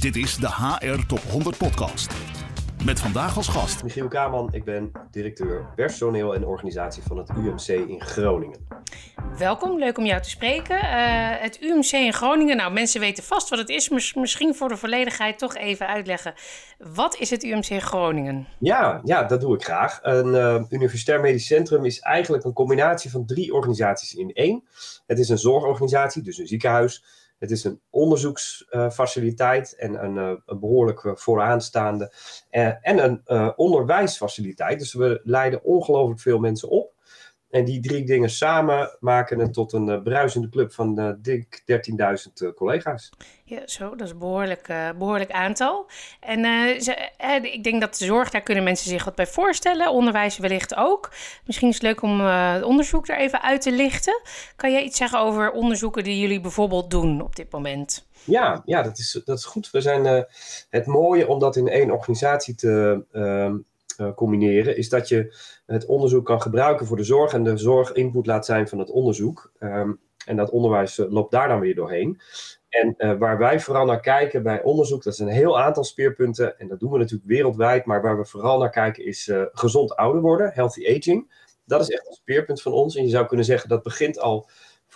Dit is de HR Top 100 Podcast. Met vandaag als gast. Michiel Kaman, ik ben directeur personeel en organisatie van het UMC in Groningen. Welkom, leuk om jou te spreken. Uh, het UMC in Groningen, nou mensen weten vast wat het is. Misschien voor de volledigheid toch even uitleggen. Wat is het UMC in Groningen? Ja, ja dat doe ik graag. Een uh, universitair medisch centrum is eigenlijk een combinatie van drie organisaties in één. Het is een zorgorganisatie, dus een ziekenhuis het is een onderzoeksfaciliteit en een, uh, een behoorlijk uh, vooraanstaande. Uh, en een onderwijsfaciliteit. Dus we leiden ongelooflijk veel mensen op. En die drie dingen samen maken het tot een uh, bruisende club van uh, dik 13.000 uh, collega's. Ja, zo, dat is een behoorlijk, behoorlijk aantal. En ze, ik denk dat de zorg, daar kunnen mensen zich wat bij voorstellen. Onderwijs wellicht ook. Misschien is het leuk om het onderzoek er even uit te lichten. Kan jij iets zeggen over onderzoeken die jullie bijvoorbeeld doen op dit moment? Ja, ja dat, is, dat is goed. We zijn het mooie om dat in één organisatie te ehm, uh, combineren, is dat je het onderzoek kan gebruiken voor de zorg en de zorg input laat zijn van het onderzoek. Um, en dat onderwijs uh, loopt daar dan weer doorheen. En uh, waar wij vooral naar kijken bij onderzoek, dat is een heel aantal speerpunten. En dat doen we natuurlijk wereldwijd. Maar waar we vooral naar kijken is gezond ouder worden, healthy aging. Dat is echt een speerpunt van ons. En je zou kunnen zeggen dat begint al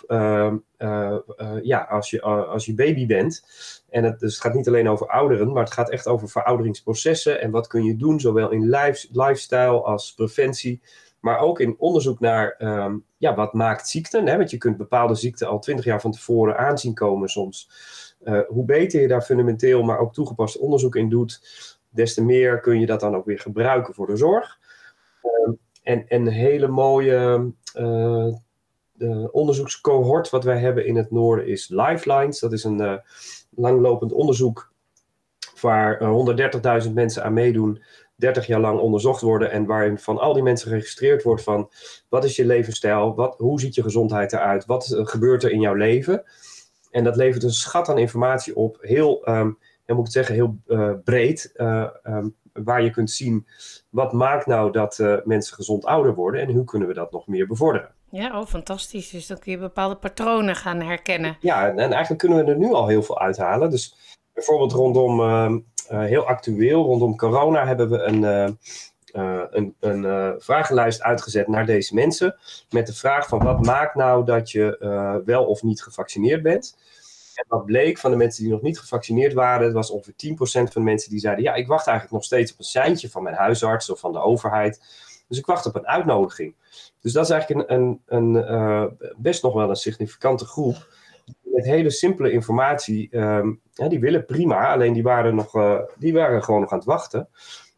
uh, uh, uh, ja, als, je, als je baby bent. En het, dus het gaat niet alleen over ouderen, maar het gaat echt over verouderingsprocessen. En wat kun je doen, zowel in life, lifestyle als preventie. Maar ook in onderzoek naar um, ja, wat maakt ziekten. Hè? Want je kunt bepaalde ziekten al twintig jaar van tevoren aanzien komen soms. hoe beter je daar fundamenteel, maar ook toegepast onderzoek in doet, des te meer kun je dat dan ook weer gebruiken voor de zorg. Ehm, en een hele mooie de onderzoekscohort wat wij hebben in het noorden is Lifelines. Dat is een uh, langlopend onderzoek waar uh, 130.000 mensen aan meedoen, 30 jaar lang onderzocht worden en waarin van al die mensen geregistreerd wordt van wat is je levensstijl, wat, hoe ziet je gezondheid eruit, wat uh, gebeurt er in jouw leven. En dat levert een schat aan informatie op, heel, um, moet ik zeggen, heel breed, um, waar je kunt zien wat maakt nou dat mensen gezond ouder worden en hoe kunnen we dat nog meer bevorderen. Ja, oh, fantastisch. Dus dan kun je bepaalde patronen gaan herkennen. Ja, en, eigenlijk kunnen we er nu al heel veel uithalen. Dus bijvoorbeeld rondom, uh, uh, heel actueel, rondom corona hebben we een, uh, een, een vragenlijst uitgezet naar deze mensen. Met de vraag van wat maakt nou dat je wel of niet gevaccineerd bent. En wat bleek van de mensen die nog niet gevaccineerd waren, het was ongeveer 10% van de mensen die zeiden: Ja, ik wacht eigenlijk nog steeds op een seintje van mijn huisarts of van de overheid. Dus ik wacht op een uitnodiging. Dus dat is eigenlijk een, een, een uh, best nog wel een significante groep. Met hele simpele informatie. Um, ja, die willen prima, alleen die waren, nog, uh, die waren gewoon nog aan het wachten.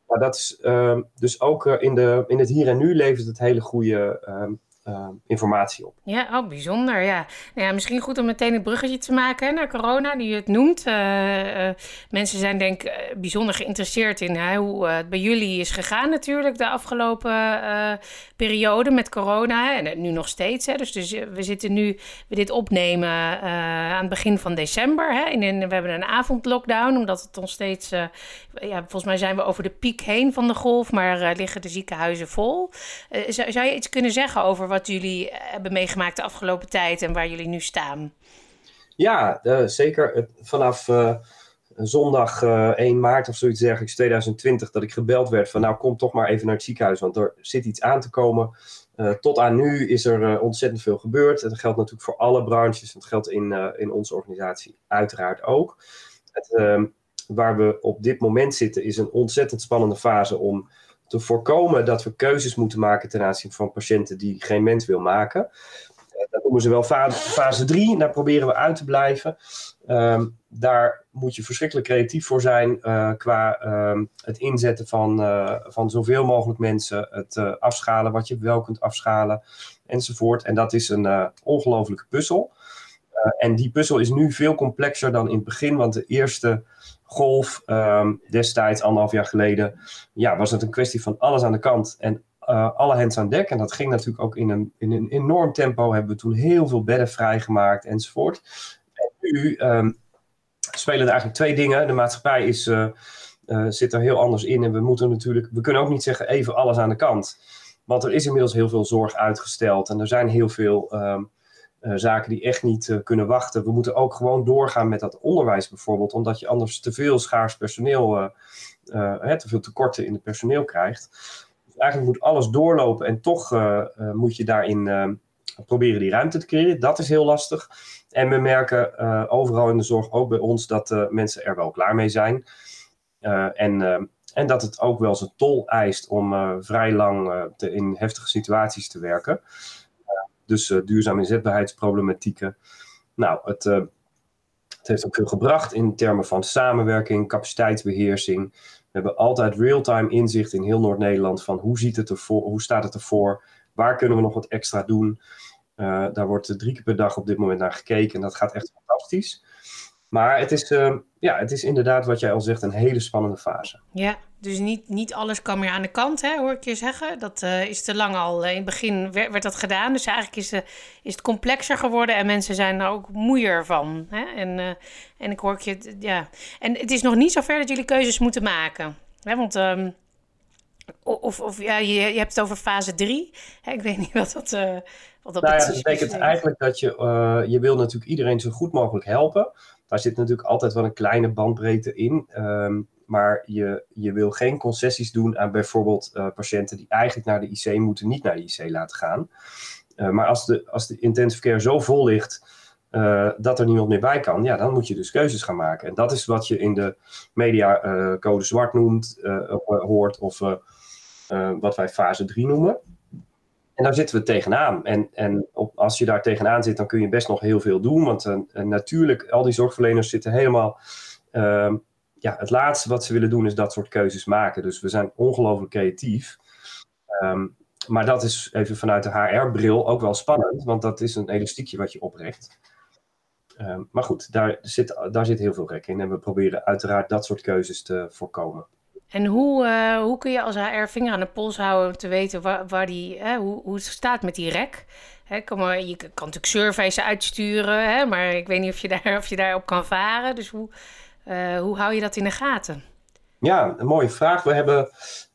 Maar dat is uh, dus ook uh, in, de, in het hier en nu levert het hele goede um, uh, informatie op. Ja, oh, bijzonder. Ja. Nou ja, misschien goed om meteen een bruggetje te maken naar corona, die je het noemt. Uh, uh, mensen zijn denk ik bijzonder geïnteresseerd in hè, hoe het bij jullie is gegaan natuurlijk de afgelopen periode met corona. En nu nog steeds. Hè. Dus, dus we zitten nu, we dit opnemen aan het begin van december. Hè. In we hebben een avondlockdown, omdat het ons steeds... ja, volgens mij zijn we over de piek heen van de golf, maar liggen de ziekenhuizen vol. zou, zou je iets kunnen zeggen over wat wat jullie eh, hebben meegemaakt de afgelopen tijd en waar jullie nu staan. Ja, zeker. Vanaf uh, zondag uh, 1 maart of zoiets dergelijks, 2020, dat ik gebeld werd van nou kom toch maar even naar het ziekenhuis, want er zit iets aan te komen. tot aan nu is er ontzettend veel gebeurd. Dat geldt natuurlijk voor alle branches. Het geldt in, in onze organisatie uiteraard ook. Het, ehm, waar we op dit moment zitten is een ontzettend spannende fase om te voorkomen dat we keuzes moeten maken ten aanzien van patiënten die geen mens wil maken. Eh, dat noemen ze wel fase 3. Daar proberen we uit te blijven. Um, daar moet je verschrikkelijk creatief voor zijn uh, qua um, het inzetten van, uh, van zoveel mogelijk mensen, het afschalen wat je wel kunt afschalen enzovoort. En dat is een ongelofelijke puzzel. en die puzzel is nu veel complexer dan in het begin, want de eerste golf um, destijds, anderhalf jaar geleden, ja, was het een kwestie van alles aan de kant en uh, alle hands aan dek. En dat ging natuurlijk ook in een, in een enorm tempo. Hebben we toen heel veel bedden vrijgemaakt enzovoort. En nu um, spelen er eigenlijk twee dingen. De maatschappij is, uh, uh, zit er heel anders in. En we moeten natuurlijk, we kunnen ook niet zeggen even alles aan de kant. Want er is inmiddels heel veel zorg uitgesteld. En er zijn heel veel um, zaken die echt niet kunnen wachten. We moeten ook gewoon doorgaan met dat onderwijs bijvoorbeeld, omdat je anders te veel schaars personeel, te veel tekorten in het personeel krijgt. Dus eigenlijk moet alles doorlopen en toch moet je daarin proberen die ruimte te creëren. Dat is heel lastig. En we merken overal in de zorg, ook bij ons, dat mensen er wel klaar mee zijn. en en dat het ook wel zijn tol eist om vrij lang in heftige situaties te werken. Uh, dus duurzame inzetbaarheidsproblematieken. Nou, het, het heeft ook veel gebracht in termen van samenwerking, capaciteitsbeheersing. We hebben altijd real-time inzicht in heel Noord-Nederland van hoe, ziet het ervoor, hoe staat het ervoor, waar kunnen we nog wat extra doen. daar wordt drie keer per dag op dit moment naar gekeken en dat gaat echt fantastisch. Maar het is, ja, het is inderdaad, wat jij al zegt, een hele spannende fase. Ja, dus niet, niet alles kan meer aan de kant, hè, hoor ik je zeggen. Dat uh, is te lang al. In het begin werd, dat gedaan. Dus eigenlijk is, uh, is het complexer geworden en mensen zijn er ook moeier van. Hè? En, en ik hoor je, ja. En het is nog niet zo ver dat jullie keuzes moeten maken. Hè? Want, um, of, of ja, je, je hebt het over fase 3. Ik weet niet wat dat, wat dat nou ja, dat betekent eigenlijk dat je, je wil natuurlijk iedereen zo goed mogelijk helpen. Daar zit natuurlijk altijd wel een kleine bandbreedte in. Um, maar je, je wil geen concessies doen aan bijvoorbeeld uh, patiënten die eigenlijk naar de IC moeten, niet naar de IC laten gaan. Uh, maar als de, als de intensive care zo vol ligt uh, dat er niemand meer bij kan, ja, dan moet je dus keuzes gaan maken. En dat is wat je in de media code zwart noemt, hoort, of wat wij fase 3 noemen. En daar zitten we tegenaan. En, en op, als je daar tegenaan zit, dan kun je best nog heel veel doen. Want natuurlijk, al die zorgverleners zitten helemaal ehm, ja, het laatste wat ze willen doen is dat soort keuzes maken. Dus we zijn ongelooflijk creatief. Um, maar dat is even vanuit de HR-bril ook wel spannend, want dat is een elastiekje wat je oprecht. Um, maar goed, daar zit, daar zit heel veel rek in en we proberen uiteraard dat soort keuzes te voorkomen. En hoe, uh, hoe kun je als HR vinger aan de pols houden om te weten waar, waar die, hè, hoe, hoe het staat met die rek? Hè, maar, je kan natuurlijk surveys uitsturen, hè, maar ik weet niet of je, daar, of je daarop kan varen. Dus hoe, uh, hoe hou je dat in de gaten? Ja, een mooie vraag. We hebben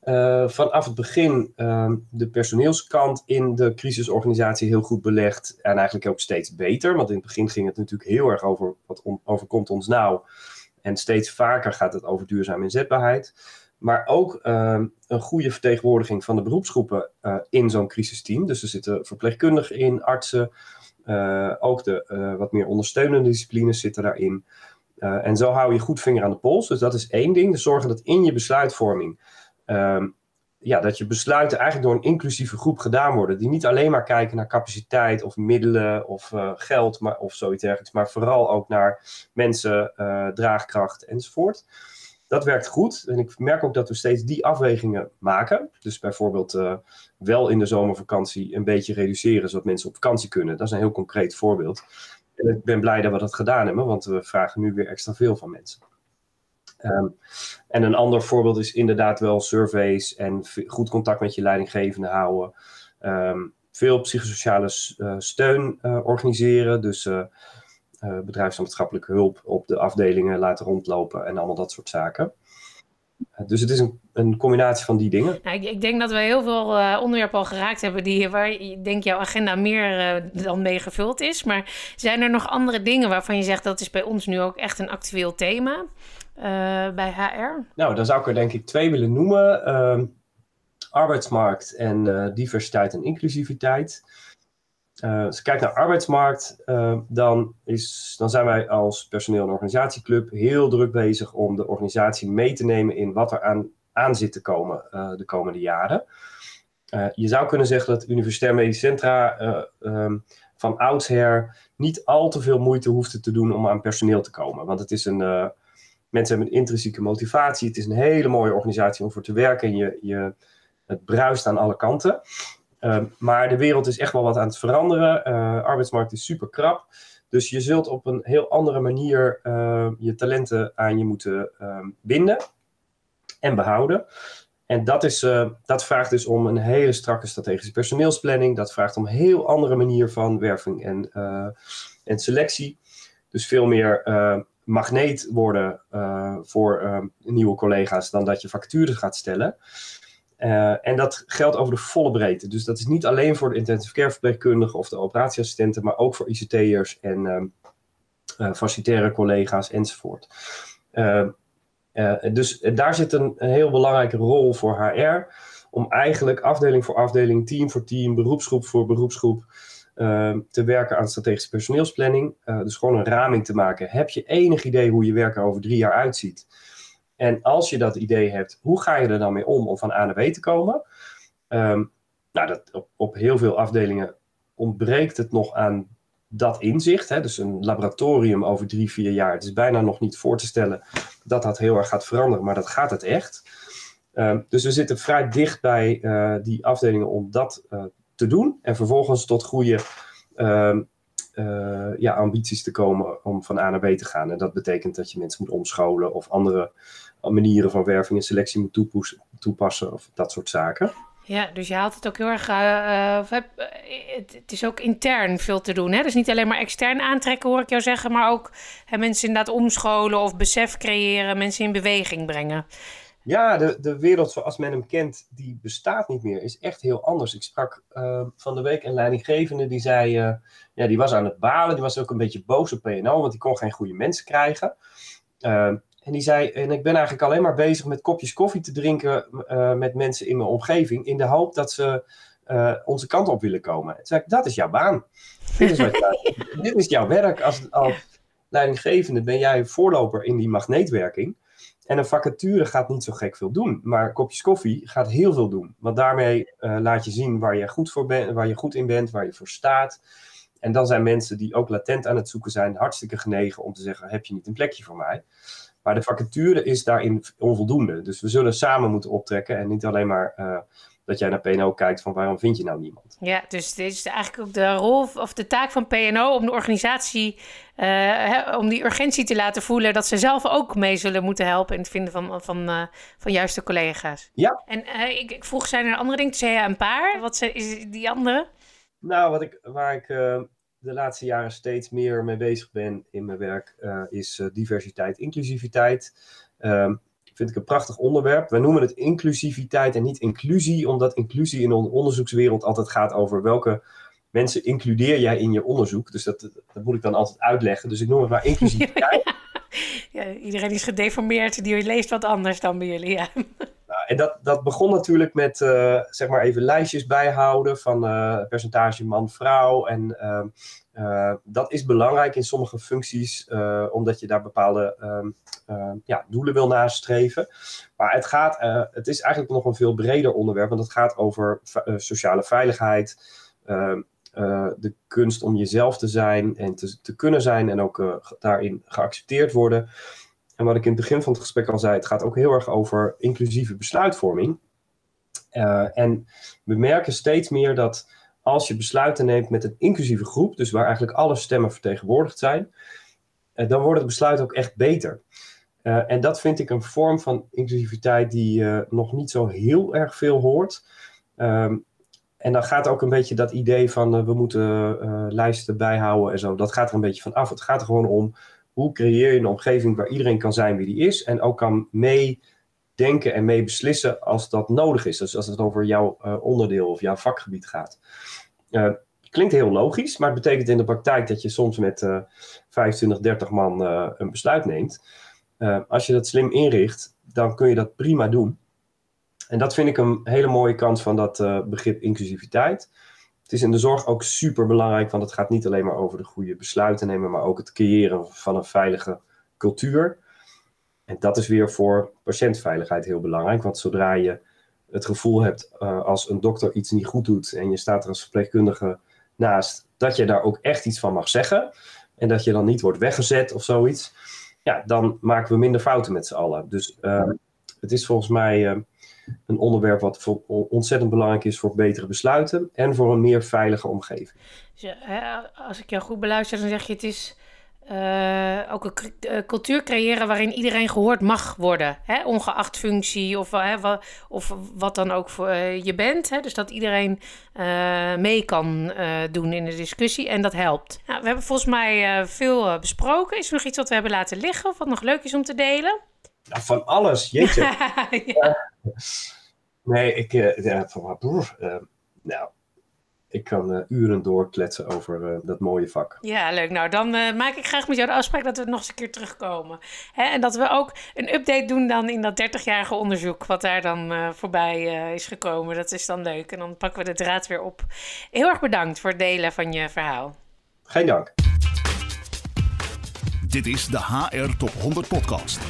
uh, vanaf het begin uh, de personeelskant in de crisisorganisatie heel goed belegd. En eigenlijk ook steeds beter. Want in het begin ging het natuurlijk heel erg over wat on, overkomt ons nou. En steeds vaker gaat het over duurzame inzetbaarheid. Maar ook uh, een goede vertegenwoordiging van de beroepsgroepen uh, in zo'n crisisteam. Dus er zitten verpleegkundigen in, artsen. ook de wat meer ondersteunende disciplines zitten daarin. En zo hou je goed vinger aan de pols. Dus dat is één ding. Dus zorgen dat in je besluitvorming. Um, ja, dat je besluiten eigenlijk door een inclusieve groep gedaan worden. Die niet alleen maar kijken naar capaciteit of middelen of geld maar, of zoiets dergelijks. Maar vooral ook naar mensen, draagkracht enzovoort. Dat werkt goed. En ik merk ook dat we steeds die afwegingen maken. Dus bijvoorbeeld uh, wel in de zomervakantie een beetje reduceren zodat mensen op vakantie kunnen. Dat is een heel concreet voorbeeld. En ik ben blij dat we dat gedaan hebben, want we vragen nu weer extra veel van mensen. Um, en een ander voorbeeld is inderdaad wel surveys en goed contact met je leidinggevende houden. Um, veel psychosociale uh, steun uh, organiseren, dus uh, bedrijfsmaatschappelijke hulp op de afdelingen laten rondlopen en allemaal dat soort zaken. Dus het is een, een combinatie van die dingen. Nou, ik, ik, denk dat we heel veel uh, onderwerpen al geraakt hebben die, waar ik denk jouw agenda meer uh, dan mee gevuld is. Maar zijn er nog andere dingen waarvan je zegt dat is bij ons nu ook echt een actueel thema uh, bij HR? Nou, dan zou ik er denk ik twee willen noemen. Ehm, arbeidsmarkt en diversiteit en inclusiviteit. Als je kijkt naar arbeidsmarkt, uh, dan, is, dan zijn wij als personeel- en organisatieclub heel druk bezig om de organisatie mee te nemen in wat er aan, aan zit te komen uh, de komende jaren. je zou kunnen zeggen dat Universitair Medisch Centra um, van oudsher niet al te veel moeite hoeft te doen om aan personeel te komen. Want het is een, mensen hebben een intrinsieke motivatie. Het is een hele mooie organisatie om voor te werken. En je, je, het bruist aan alle kanten. Uh, maar de wereld is echt wel wat aan het veranderen. Uh, arbeidsmarkt is super krap. Dus je zult op een heel andere manier uh, je talenten aan je moeten ehm, binden en behouden. En dat, is, eh, dat vraagt dus om een hele strakke strategische personeelsplanning. Dat vraagt om een heel andere manier van werving en, eh, en selectie. Dus veel meer magneet worden voor nieuwe collega's dan dat je vacatures gaat stellen. Uh, en dat geldt over de volle breedte. Dus dat is niet alleen voor de intensive care verpleegkundigen of de operatieassistenten, maar ook voor ICT'ers en uh, facilitaire collega's enzovoort. Uh, dus daar zit een, een, heel belangrijke rol voor HR om eigenlijk afdeling voor afdeling, team voor team, beroepsgroep voor beroepsgroep te werken aan strategische personeelsplanning. dus gewoon een raming te maken. Heb je enig idee hoe je werk er over drie jaar uitziet? En als je dat idee hebt, hoe ga je er dan mee om om van A naar B te komen? Um, nou, dat, op, op, heel veel afdelingen ontbreekt het nog aan dat inzicht. Hè? Dus een laboratorium over drie, vier jaar. Het is bijna nog niet voor te stellen dat dat heel erg gaat veranderen, maar dat gaat het echt. Um, dus we zitten vrij dicht bij uh, die afdelingen om dat uh, te doen. En vervolgens tot goede um, uh, ja, ambities te komen om van A naar B te gaan. En dat betekent dat je mensen moet omscholen of andere manieren van werving en selectie moet toepassen of dat soort zaken. Ja, dus je haalt het ook heel erg. Uh, het is ook intern veel te doen. Hè? Dus niet alleen maar extern aantrekken, hoor ik jou zeggen, maar ook hè, mensen inderdaad omscholen of besef creëren, mensen in beweging brengen. Ja, de, de wereld zoals men hem kent, die bestaat niet meer. Is echt heel anders. Ik sprak uh, van de week een leidinggevende die zei, uh, ja, die was aan het balen. Die was ook een beetje boos op PNO, want die kon geen goede mensen krijgen. Uh, en die zei, en ik ben eigenlijk alleen maar bezig met kopjes koffie te drinken met mensen in mijn omgeving. In de hoop dat ze onze kant op willen komen. Toen zei ik, dat is jouw baan. dit, is wat, dit is jouw werk. Als, als leidinggevende ben jij voorloper in die magneetwerking. En een vacature gaat niet zo gek veel doen, maar kopjes koffie gaat heel veel doen. Want daarmee uh, laat je zien waar je, goed voor bent, waar je goed in bent, waar je voor staat. En dan zijn mensen die ook latent aan het zoeken zijn, hartstikke genegen om te zeggen: heb je niet een plekje voor mij? Maar de vacature is daarin onvoldoende. Dus we zullen samen moeten optrekken en niet alleen maar uh, dat jij naar PNO kijkt van waarom vind je nou niemand. Ja, dus dit is eigenlijk ook de rol of de taak van PNO om de organisatie, uh, hè, om die urgentie te laten voelen dat ze zelf ook mee zullen moeten helpen in het vinden van, van, uh, van juiste collega's. Ja. En uh, ik, ik, vroeg, zijn er andere dingen? Zei je een paar? Wat zijn, is die andere? Nou, wat ik, waar ik de laatste jaren steeds meer mee bezig ben in mijn werk, is diversiteit, inclusiviteit. Um, vind ik een prachtig onderwerp. Wij noemen het inclusiviteit en niet inclusie, omdat inclusie in de onderzoekswereld altijd gaat over welke mensen includeer jij in je onderzoek. Dus dat, dat moet ik dan altijd uitleggen. Dus ik noem het maar inclusiviteit. ja, iedereen is gedeformeerd, die leest wat anders dan bij jullie. Ja. Nou, en dat, dat begon natuurlijk met, uh, zeg maar even lijstjes bijhouden van uh, percentage man-vrouw. En uh, uh, dat is belangrijk in sommige functies, uh, omdat je daar bepaalde uh, ja, doelen wil nastreven. Maar het, gaat, het is eigenlijk nog een veel breder onderwerp, want het gaat over sociale veiligheid, de kunst om jezelf te zijn en te, te kunnen zijn en ook daarin geaccepteerd worden. En wat ik in het begin van het gesprek al zei, het gaat ook heel erg over inclusieve besluitvorming. en we merken steeds meer dat als je besluiten neemt met een inclusieve groep, dus waar eigenlijk alle stemmen vertegenwoordigd zijn, eh, dan wordt het besluit ook echt beter. Uh, en dat vind ik een vorm van inclusiviteit die uh, nog niet zo heel erg veel hoort. Um, en dan gaat ook een beetje dat idee van we moeten lijsten bijhouden en zo, dat gaat er een beetje van af. Het gaat er gewoon om hoe creëer je een omgeving waar iedereen kan zijn wie die is en ook kan mee denken en mee beslissen als dat nodig is. Dus als het over jouw uh, onderdeel of jouw vakgebied gaat. Uh, klinkt heel logisch, maar het betekent in de praktijk dat je soms met uh, 25, 30 man een besluit neemt. als je dat slim inricht, dan kun je dat prima doen. En dat vind ik een hele mooie kant van dat begrip inclusiviteit. Het is in de zorg ook super belangrijk, want het gaat niet alleen maar over de goede besluiten nemen, maar ook het creëren van een veilige cultuur. En dat is weer voor patiëntveiligheid heel belangrijk. Want zodra je het gevoel hebt uh, als een dokter iets niet goed doet en je staat er als verpleegkundige naast, dat je daar ook echt iets van mag zeggen. En dat je dan niet wordt weggezet of zoiets. Ja, dan maken we minder fouten met z'n allen. Dus uh, het is volgens mij uh, een onderwerp wat voor, ontzettend belangrijk is voor betere besluiten en voor een meer veilige omgeving. Dus, als ik jou goed beluister, dan zeg je het is uh, ook een uh, cultuur creëren waarin iedereen gehoord mag worden. Hè? Ongeacht functie of, uh, wa of wat dan ook voor je bent. Hè? Dus dat iedereen mee kan doen in de discussie en dat helpt. Nou, we hebben volgens mij veel besproken. Is er nog iets wat we hebben laten liggen of wat nog leuk is om te delen? Ja, van alles, jeetje. ja. Nee, ik, ja, van, uh, nou, ik kan uh, uren doorkletsen over dat mooie vak. Ja, leuk. Nou, dan maak ik graag met jou de afspraak dat we nog eens een keer terugkomen. Hè? En dat we ook een update doen dan in dat 30-jarige onderzoek, wat daar dan voorbij is gekomen. Dat is dan leuk. En dan pakken we de draad weer op. Heel erg bedankt voor het delen van je verhaal. Geen dank. Dit is de HR Top 100 Podcast.